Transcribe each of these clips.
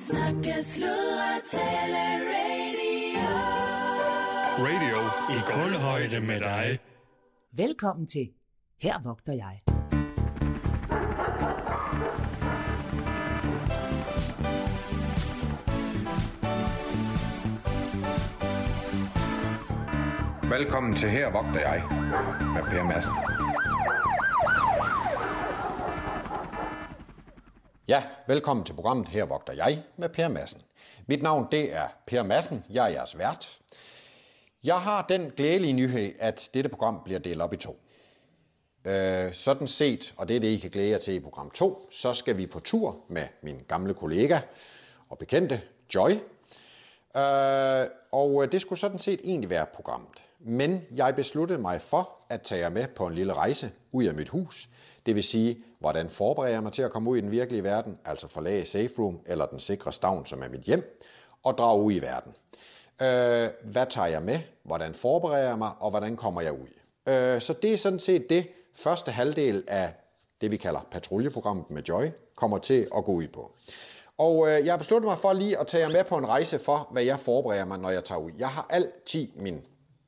Snakke, sludre, tale, radio. Radio i kulhøjde med dig. Velkommen til Her vogter jeg. Velkommen til Her vogter jeg med Per Madsen. Ja, velkommen til programmet Her vogter jeg med Per Madsen. Mit navn det er Per Madsen, jeg er jeres vært. Jeg har den glædelige nyhed, at dette program bliver delt op i to. Øh, sådan set, og det er det, I kan glæde jer til i program 2, så skal vi på tur med min gamle kollega og bekendte Joy. Øh, og øh, det skulle sådan set egentlig være programmet. Men jeg besluttede mig for at tage jer med på en lille rejse ud af mit hus. Det vil sige, hvordan forbereder jeg mig til at komme ud i den virkelige verden, altså forlade safe room eller den sikre stavn, som er mit hjem, og drage ud i verden. Øh, hvad tager jeg med? Hvordan forbereder jeg mig? Og hvordan kommer jeg ud? Øh, så det er sådan set det første halvdel af det, vi kalder patruljeprogrammet med Joy, kommer til at gå ud på. Og øh, jeg har besluttet mig for lige at tage jer med på en rejse for, hvad jeg forbereder mig, når jeg tager ud. Jeg har altid min,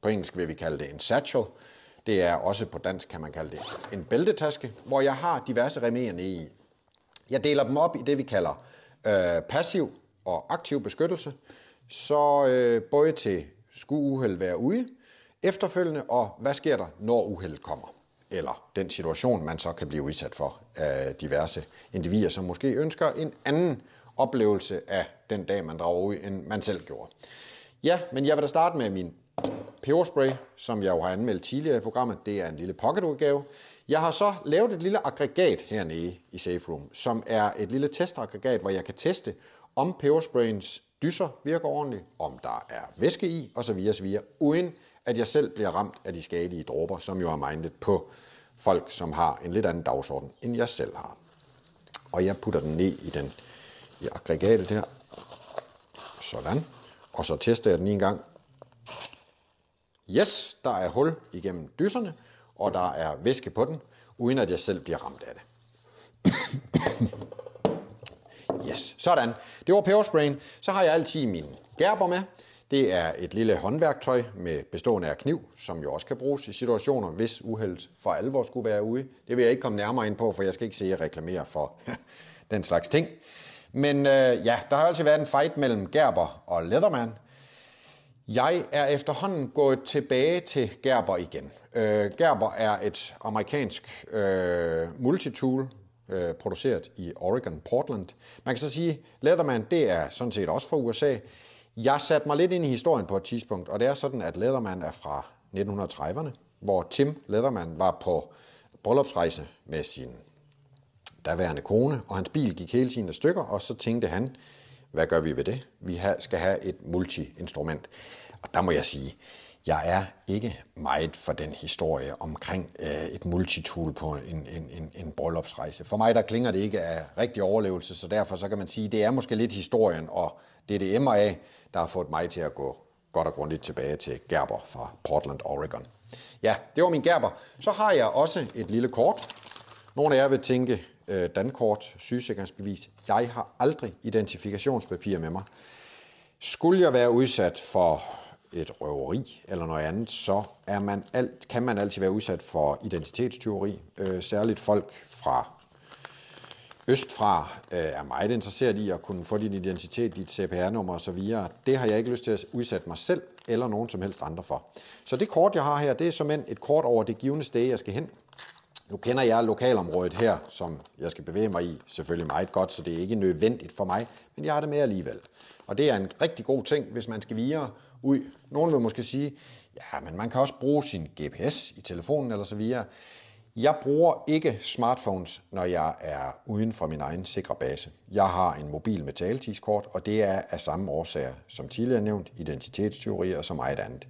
på engelsk vil vi kalde det en satchel. Det er også på dansk, kan man kalde det en bæltetaske, hvor jeg har diverse remedier nede i. Jeg deler dem op i det, vi kalder øh, passiv og aktiv beskyttelse. Så øh, både til skulle uheld være ude, efterfølgende, og hvad sker der, når uheldet kommer? Eller den situation, man så kan blive udsat for af diverse individer, som måske ønsker en anden oplevelse af den dag, man drager ud, end man selv gjorde. Ja, men jeg vil da starte med min peberspray, som jeg jo har anmeldt tidligere i programmet. Det er en lille pocketudgave. Jeg har så lavet et lille aggregat hernede i Safe Room, som er et lille testaggregat, hvor jeg kan teste, om pebersprayens dyser virker ordentligt, om der er væske i, osv. osv. uden at jeg selv bliver ramt af de skadelige dråber, som jo er mindet på folk, som har en lidt anden dagsorden, end jeg selv har. Og jeg putter den ned i den i aggregatet her. Sådan. Og så tester jeg den en gang. Yes, der er hul igennem dyserne, og der er væske på den, uden at jeg selv bliver ramt af det. Yes, sådan. Det var pebersprayen. Så har jeg altid min gerber med. Det er et lille håndværktøj med bestående af kniv, som jo også kan bruges i situationer, hvis uheld for alvor skulle være ude. Det vil jeg ikke komme nærmere ind på, for jeg skal ikke se at reklamere for den slags ting. Men øh, ja, der har altid været en fight mellem Gerber og Leatherman. Jeg er efterhånden gået tilbage til Gerber igen. Øh, Gerber er et amerikansk øh, multitool, øh, produceret i Oregon, Portland. Man kan så sige, Leatherman, det er sådan set også fra USA. Jeg satte mig lidt ind i historien på et tidspunkt, og det er sådan, at Leatherman er fra 1930'erne, hvor Tim Leatherman var på bryllupsrejse med sin daværende kone, og hans bil gik hele tiden af stykker, og så tænkte han, hvad gør vi ved det? Vi skal have et multi-instrument. Og der må jeg sige, jeg er ikke meget for den historie omkring øh, et multitool på en, en, en, en bryllupsrejse. For mig der klinger det ikke af rigtig overlevelse, så derfor så kan man sige, det er måske lidt historien og DDMA, der har fået mig til at gå godt og grundigt tilbage til Gerber fra Portland, Oregon. Ja, det var min Gerber. Så har jeg også et lille kort. Nogle af jer vil tænke, øh, dankort, sygesikringsbevis. Jeg har aldrig identifikationspapir med mig. Skulle jeg være udsat for et røveri eller noget andet, så er man alt, kan man altid være udsat for identitetstyveri. Øh, særligt folk fra østfra øh, er meget interesseret i at kunne få din identitet, dit CPR-nummer osv. Det har jeg ikke lyst til at udsætte mig selv eller nogen som helst andre for. Så det kort, jeg har her, det er som et kort over det givende sted, jeg skal hen. Nu kender jeg lokalområdet her, som jeg skal bevæge mig i, selvfølgelig meget godt, så det er ikke nødvendigt for mig, men jeg har det med alligevel. Og det er en rigtig god ting, hvis man skal videre ud. Nogen vil måske sige, ja, men man kan også bruge sin GPS i telefonen eller så videre. Jeg bruger ikke smartphones, når jeg er uden for min egen sikre base. Jeg har en mobil med taletidskort, og det er af samme årsager som tidligere nævnt, identitetsteorier og så meget andet.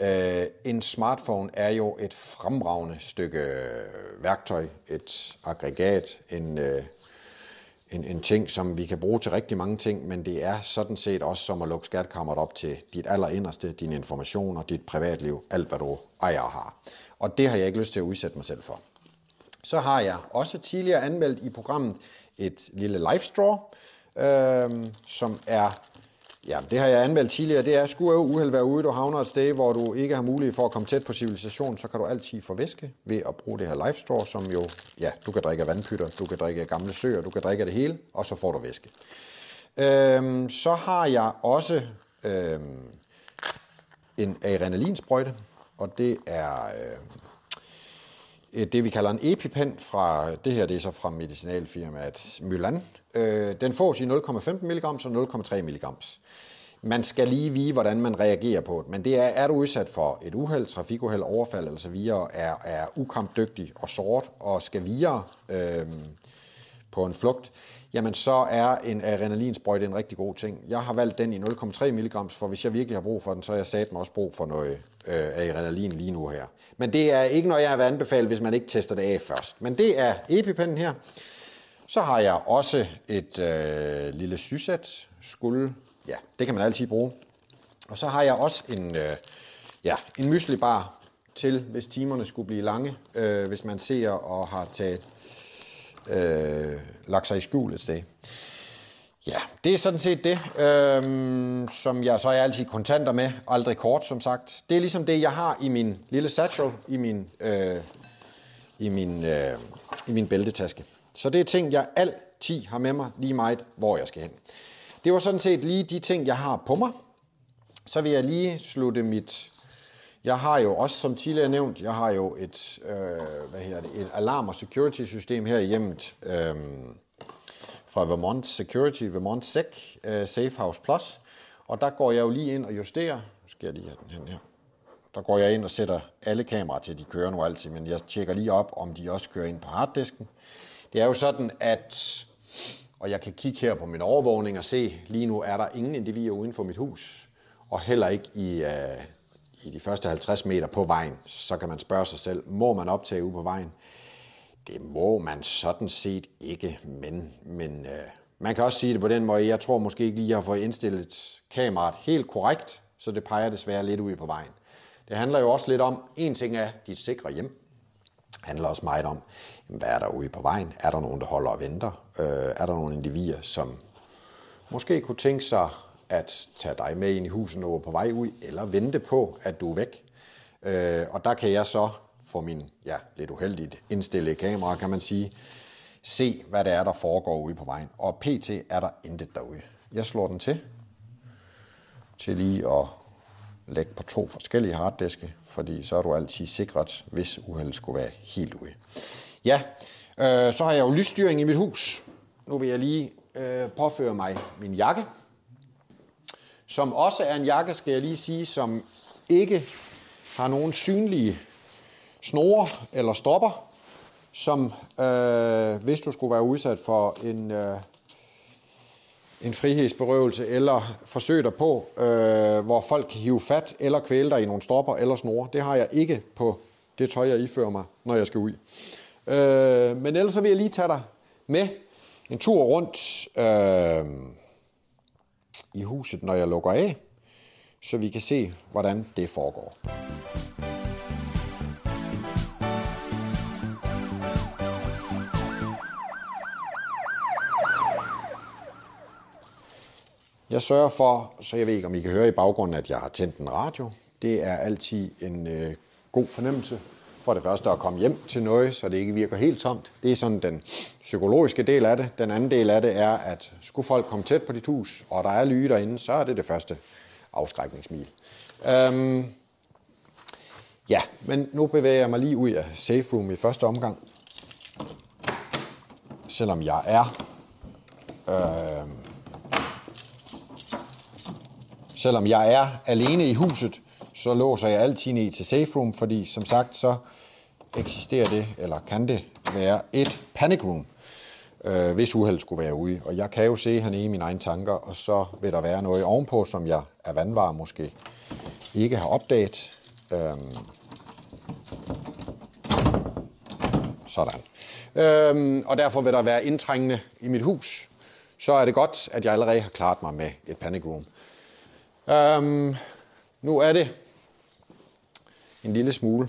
Uh, en smartphone er jo et fremragende stykke øh, værktøj, et aggregat, en, uh, en, en ting, som vi kan bruge til rigtig mange ting, men det er sådan set også som at lukke skatkammeret op til dit allerinderste, dine informationer, dit privatliv, alt hvad du ejer og har. Og det har jeg ikke lyst til at udsætte mig selv for. Så har jeg også tidligere anmeldt i programmet et lille live straw, øh, som er, ja, det har jeg anmeldt tidligere, det er, skulle uheld være ude, du havner et sted, hvor du ikke har mulighed for at komme tæt på civilisation, så kan du altid få væske ved at bruge det her Life Store, som jo, ja, du kan drikke vandpytter, du kan drikke gamle søer, du kan drikke det hele, og så får du væske. Øhm, så har jeg også øhm, en adrenalinsprøjte, og det er øh, det, vi kalder en EpiPen fra, det her det er så fra medicinalfirmaet Mylan. Øh, den fås i 0,15 mg og 0,3 mg. Man skal lige vide, hvordan man reagerer på det, men det er, er du udsat for et uheld, trafikuheld, overfald eller så videre, er, er ukampdygtig og sort og skal videre øh, på en flugt, jamen så er en adrenalinsprøjte en rigtig god ting. Jeg har valgt den i 0,3 mg, for hvis jeg virkelig har brug for den, så har jeg sat mig også brug for noget øh, adrenalin lige nu her. Men det er ikke noget, jeg vil anbefale, hvis man ikke tester det af først. Men det er EpiPennen her. Så har jeg også et øh, lille sysæt skulle. Ja, det kan man altid bruge. Og så har jeg også en, øh, ja, en myslibar til, hvis timerne skulle blive lange, øh, hvis man ser og har taget øh, lagt sig i skjul et sted. Ja, det er sådan set det, øh, som jeg så er altid kontanter med, aldrig kort som sagt. Det er ligesom det, jeg har i min lille satchel, i min, øh, i min, øh, i min bæltetaske. Så det er ting, jeg altid har med mig lige meget, hvor jeg skal hen. Det var sådan set lige de ting, jeg har på mig. Så vil jeg lige slutte mit... Jeg har jo også, som tidligere nævnt, jeg har jo et, øh, hvad hedder det, et alarm- og security-system her i hjemmet øh, fra Vermont Security, Vermont Sec, øh, Safe House Plus. Og der går jeg jo lige ind og justerer. Nu skal jeg lige have den hen her. Der går jeg ind og sætter alle kameraer til, de kører nu altid, men jeg tjekker lige op, om de også kører ind på harddisken. Det er jo sådan, at, og jeg kan kigge her på min overvågning og se, lige nu er der ingen individer uden for mit hus, og heller ikke i, øh, i de første 50 meter på vejen. Så kan man spørge sig selv, må man optage ude på vejen? Det må man sådan set ikke, men, men øh, man kan også sige det på den måde, jeg tror måske ikke lige, jeg har fået indstillet kameraet helt korrekt, så det peger desværre lidt ud på vejen. Det handler jo også lidt om, en ting er dit sikre hjem, handler også meget om, hvad er der ude på vejen? Er der nogen, der holder og venter? Øh, er der nogle individer, som måske kunne tænke sig at tage dig med ind i huset, når du er på vej ud, eller vente på, at du er væk? Øh, og der kan jeg så få min ja, lidt uheldigt indstillede kamera, kan man sige, se, hvad det er, der foregår ude på vejen. Og pt. er der intet derude. Jeg slår den til, til lige at lægge på to forskellige harddiske, fordi så er du altid sikret, hvis uheldet skulle være helt ude. Ja, øh, så har jeg jo lysstyring i mit hus. Nu vil jeg lige øh, påføre mig min jakke, som også er en jakke, skal jeg lige sige, som ikke har nogen synlige snore eller stopper, som øh, hvis du skulle være udsat for en, øh, en frihedsberøvelse eller forsøg derpå, øh, hvor folk kan hive fat eller kvæle dig i nogle stropper eller snore. Det har jeg ikke på det tøj, jeg ifører mig, når jeg skal ud. Øh, men ellers så vil jeg lige tage dig med en tur rundt øh, i huset, når jeg lukker af, så vi kan se, hvordan det foregår. Jeg sørger for, så jeg ved ikke, om I kan høre i baggrunden, at jeg har tændt en radio. Det er altid en øh, god fornemmelse. For det første at komme hjem til noget, så det ikke virker helt tomt. Det er sådan den psykologiske del af det. Den anden del af det er, at skulle folk komme tæt på dit hus, og der er lyde derinde, så er det det første afskrækningsmil. Øhm, ja, men nu bevæger jeg mig lige ud af safe room i første omgang. Selvom jeg er... Øh, selvom jeg er alene i huset, så låser jeg altid ned til safe room, fordi som sagt, så eksisterer det, eller kan det være et panic room, øh, hvis uheld skulle være ude. Og jeg kan jo se hernede i mine egne tanker, og så vil der være noget ovenpå, som jeg er vandvar måske ikke har opdaget. Øhm, sådan. Øhm, og derfor vil der være indtrængende i mit hus. Så er det godt, at jeg allerede har klaret mig med et panic room. Øhm, nu er det en lille smule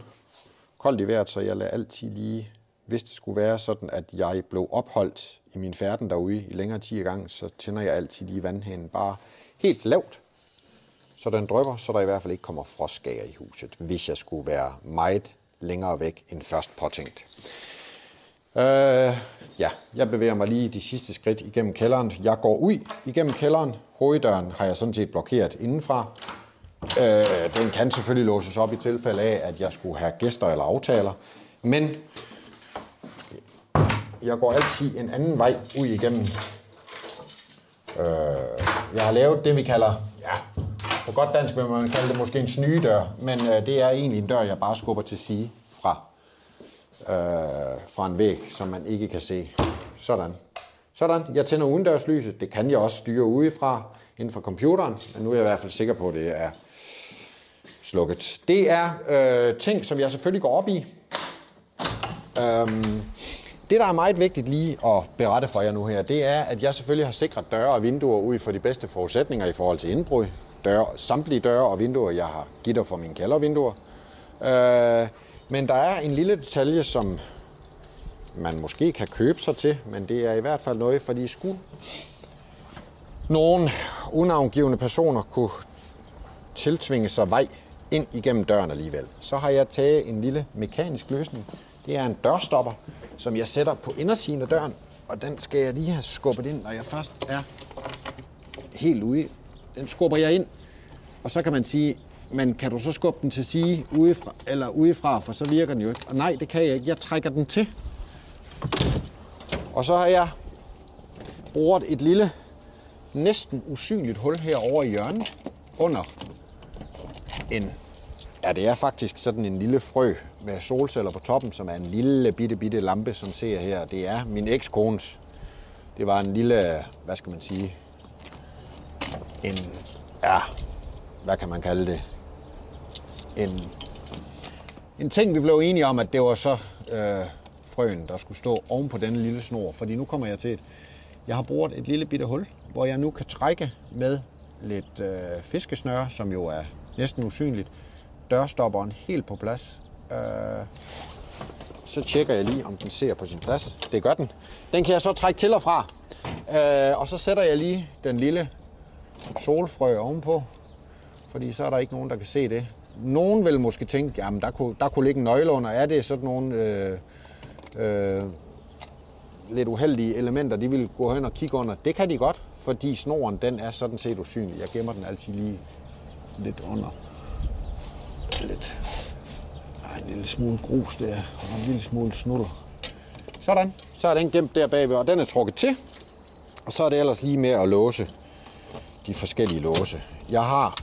koldt i vejret, så jeg lader altid lige, hvis det skulle være sådan, at jeg blev opholdt i min færden derude i længere tid i gang, så tænder jeg altid lige vandhanen bare helt lavt, så den drypper, så der i hvert fald ikke kommer frostskager i huset, hvis jeg skulle være meget længere væk end først påtænkt. Øh, ja, jeg bevæger mig lige de sidste skridt igennem kælderen. Jeg går ud igennem kælderen. Hoveddøren har jeg sådan set blokeret indenfra. Øh, den kan selvfølgelig låses op i tilfælde af, at jeg skulle have gæster eller aftaler. Men jeg går altid en anden vej ud igennem. Øh, jeg har lavet det, vi kalder, ja, på godt dansk vil man kalde det måske en snydør, men øh, det er egentlig en dør, jeg bare skubber til side fra, øh, fra en væg, som man ikke kan se. Sådan. Sådan. Jeg tænder udendørslyset. Det kan jeg også styre udefra inden for computeren, men nu er jeg i hvert fald sikker på, at det er slukket. Det er øh, ting, som jeg selvfølgelig går op i. Øhm, det, der er meget vigtigt lige at berette for jer nu her, det er, at jeg selvfølgelig har sikret døre og vinduer ud for de bedste forudsætninger i forhold til indbrud. Døre, samtlige døre og vinduer, jeg har gitter for mine kældervinduer. Øh, men der er en lille detalje, som man måske kan købe sig til, men det er i hvert fald noget, fordi skulle nogle unavngivende personer kunne tiltvinge sig vej ind igennem døren alligevel, så har jeg taget en lille mekanisk løsning. Det er en dørstopper, som jeg sætter på indersiden af døren, og den skal jeg lige have skubbet ind, når jeg først er helt ude. Den skubber jeg ind, og så kan man sige, men kan du så skubbe den til side udefra, eller udefra, for så virker den jo ikke. Og nej, det kan jeg ikke. Jeg trækker den til. Og så har jeg boret et lille, næsten usynligt hul herovre i hjørnet, under en, ja det er faktisk sådan en lille frø med solceller på toppen, som er en lille bitte bitte lampe, som ser her. Det er min ekskones. Det var en lille, hvad skal man sige, en, ja, hvad kan man kalde det? En, en ting, vi blev enige om, at det var så øh, frøen, der skulle stå oven på denne lille snor. Fordi nu kommer jeg til et, jeg har boret et lille bitte hul, hvor jeg nu kan trække med lidt øh, fiskesnøre, som jo er næsten usynligt. Dørstopperen helt på plads. Øh, så tjekker jeg lige, om den ser på sin plads. Det gør den. Den kan jeg så trække til og fra. Øh, og så sætter jeg lige den lille solfrø ovenpå, fordi så er der ikke nogen, der kan se det. Nogen vil måske tænke, jamen der kunne, der kunne ligge en nøgle under. Er det sådan nogle øh, øh, lidt uheldige elementer, de vil gå hen og kigge under? Det kan de godt, fordi snoren den er sådan set usynlig. Jeg gemmer den altid lige lidt under. Lidt. Er en lille smule grus der, og en lille smule snuller. Sådan. Så er den gemt der bagved, og den er trukket til. Og så er det ellers lige med at låse de forskellige låse. Jeg har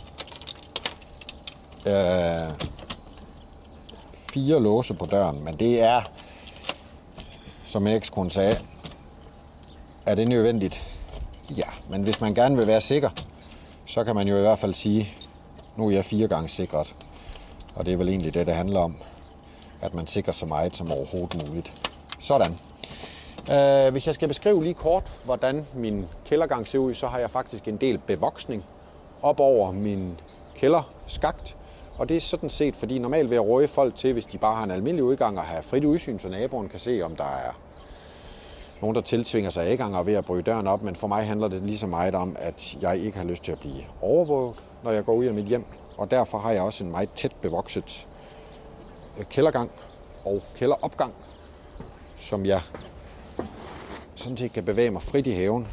øh, fire låse på døren, men det er, som ekskone sagde, er det nødvendigt? Ja, men hvis man gerne vil være sikker, så kan man jo i hvert fald sige, nu er jeg fire gange sikret. Og det er vel egentlig det, det handler om. At man sikrer så meget som overhovedet muligt. Sådan. Øh, hvis jeg skal beskrive lige kort, hvordan min kældergang ser ud, så har jeg faktisk en del bevoksning op over min kælderskagt. Og det er sådan set, fordi normalt vil jeg råde folk til, hvis de bare har en almindelig udgang og har frit udsyn, så naboen kan se, om der er nogen, der tiltvinger sig adgang og ved at bryde døren op. Men for mig handler det lige så meget om, at jeg ikke har lyst til at blive overvåget, når jeg går ud af mit hjem. Og derfor har jeg også en meget tæt bevokset øh, kældergang og kælderopgang, som jeg sådan set kan bevæge mig frit i haven.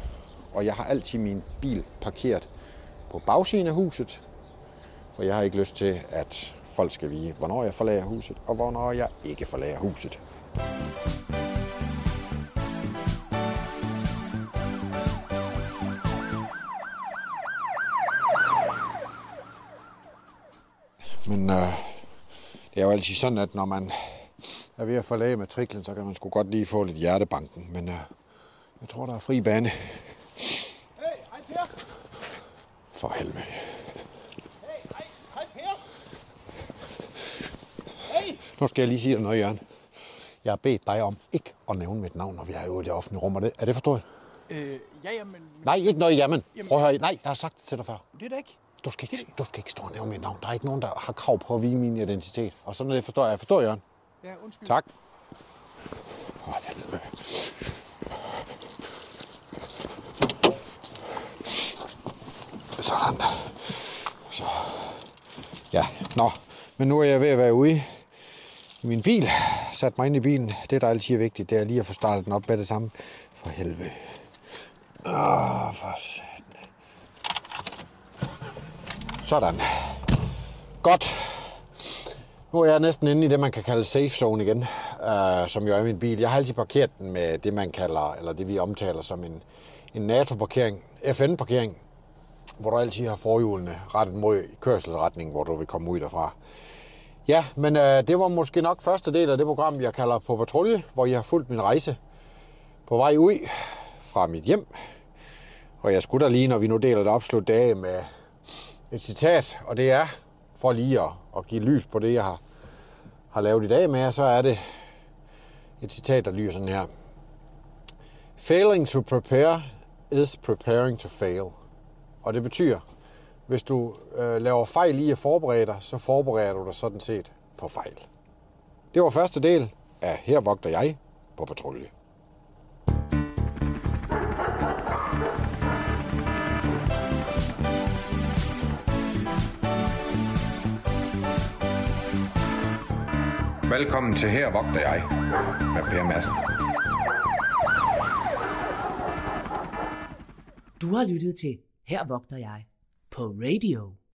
Og jeg har altid min bil parkeret på bagsiden af huset, for jeg har ikke lyst til, at folk skal vide, hvornår jeg forlader huset, og hvornår jeg ikke forlader huset. Men øh, det er jo altid sådan, at når man er ved at forlade matriklen, så kan man sgu godt lige få lidt hjertebanken. Men øh, jeg tror, der er fri bane. Hey, hej Per. For helvede. Nu skal jeg lige sige dig noget, Jørgen. Jeg har bedt dig om ikke at nævne mit navn, når vi er ude i det offentlige rum. Er det, er det forstået? Øh, ja, jamen... Nej, ikke noget jamen. jamen. Prøv at høre. Nej, jeg har sagt det til dig før. Det er det ikke. Du skal ikke, du skal ikke stå og nævne mit navn. Der er ikke nogen, der har krav på at vide min identitet. Og sådan er det, forstår jeg. Jeg forstår, Jørgen. Ja, undskyld. Tak. Oh, helvede. Sådan. Så. Ja, nå. Men nu er jeg ved at være ude i min bil. Sat mig ind i bilen. Det, der altid er vigtigt, det er lige at få startet den op med det samme. For helvede. Åh, for satan. Sådan. Godt. Nu er jeg næsten inde i det, man kan kalde safe zone igen, øh, som jo er min bil. Jeg har altid parkeret den med det, man kalder, eller det vi omtaler som en, en NATO-parkering, FN-parkering, hvor du altid har forhjulene rettet mod kørselsretningen, hvor du vil komme ud derfra. Ja, men øh, det var måske nok første del af det program, jeg kalder på patrulje, hvor jeg har fulgt min rejse på vej ud fra mit hjem. Og jeg skulle da lige, når vi nu deler det opslut dag dage med et citat, og det er, for lige at, at give lys på det, jeg har, har lavet i dag med så er det et citat, der lyder sådan her. Failing to prepare is preparing to fail. Og det betyder, hvis du øh, laver fejl i at forberede dig, så forbereder du dig sådan set på fejl. Det var første del af Her vogter jeg på patrulje. Velkommen til Her vogter jeg med Per Madsen. Du har lyttet til Her vogter jeg på radio.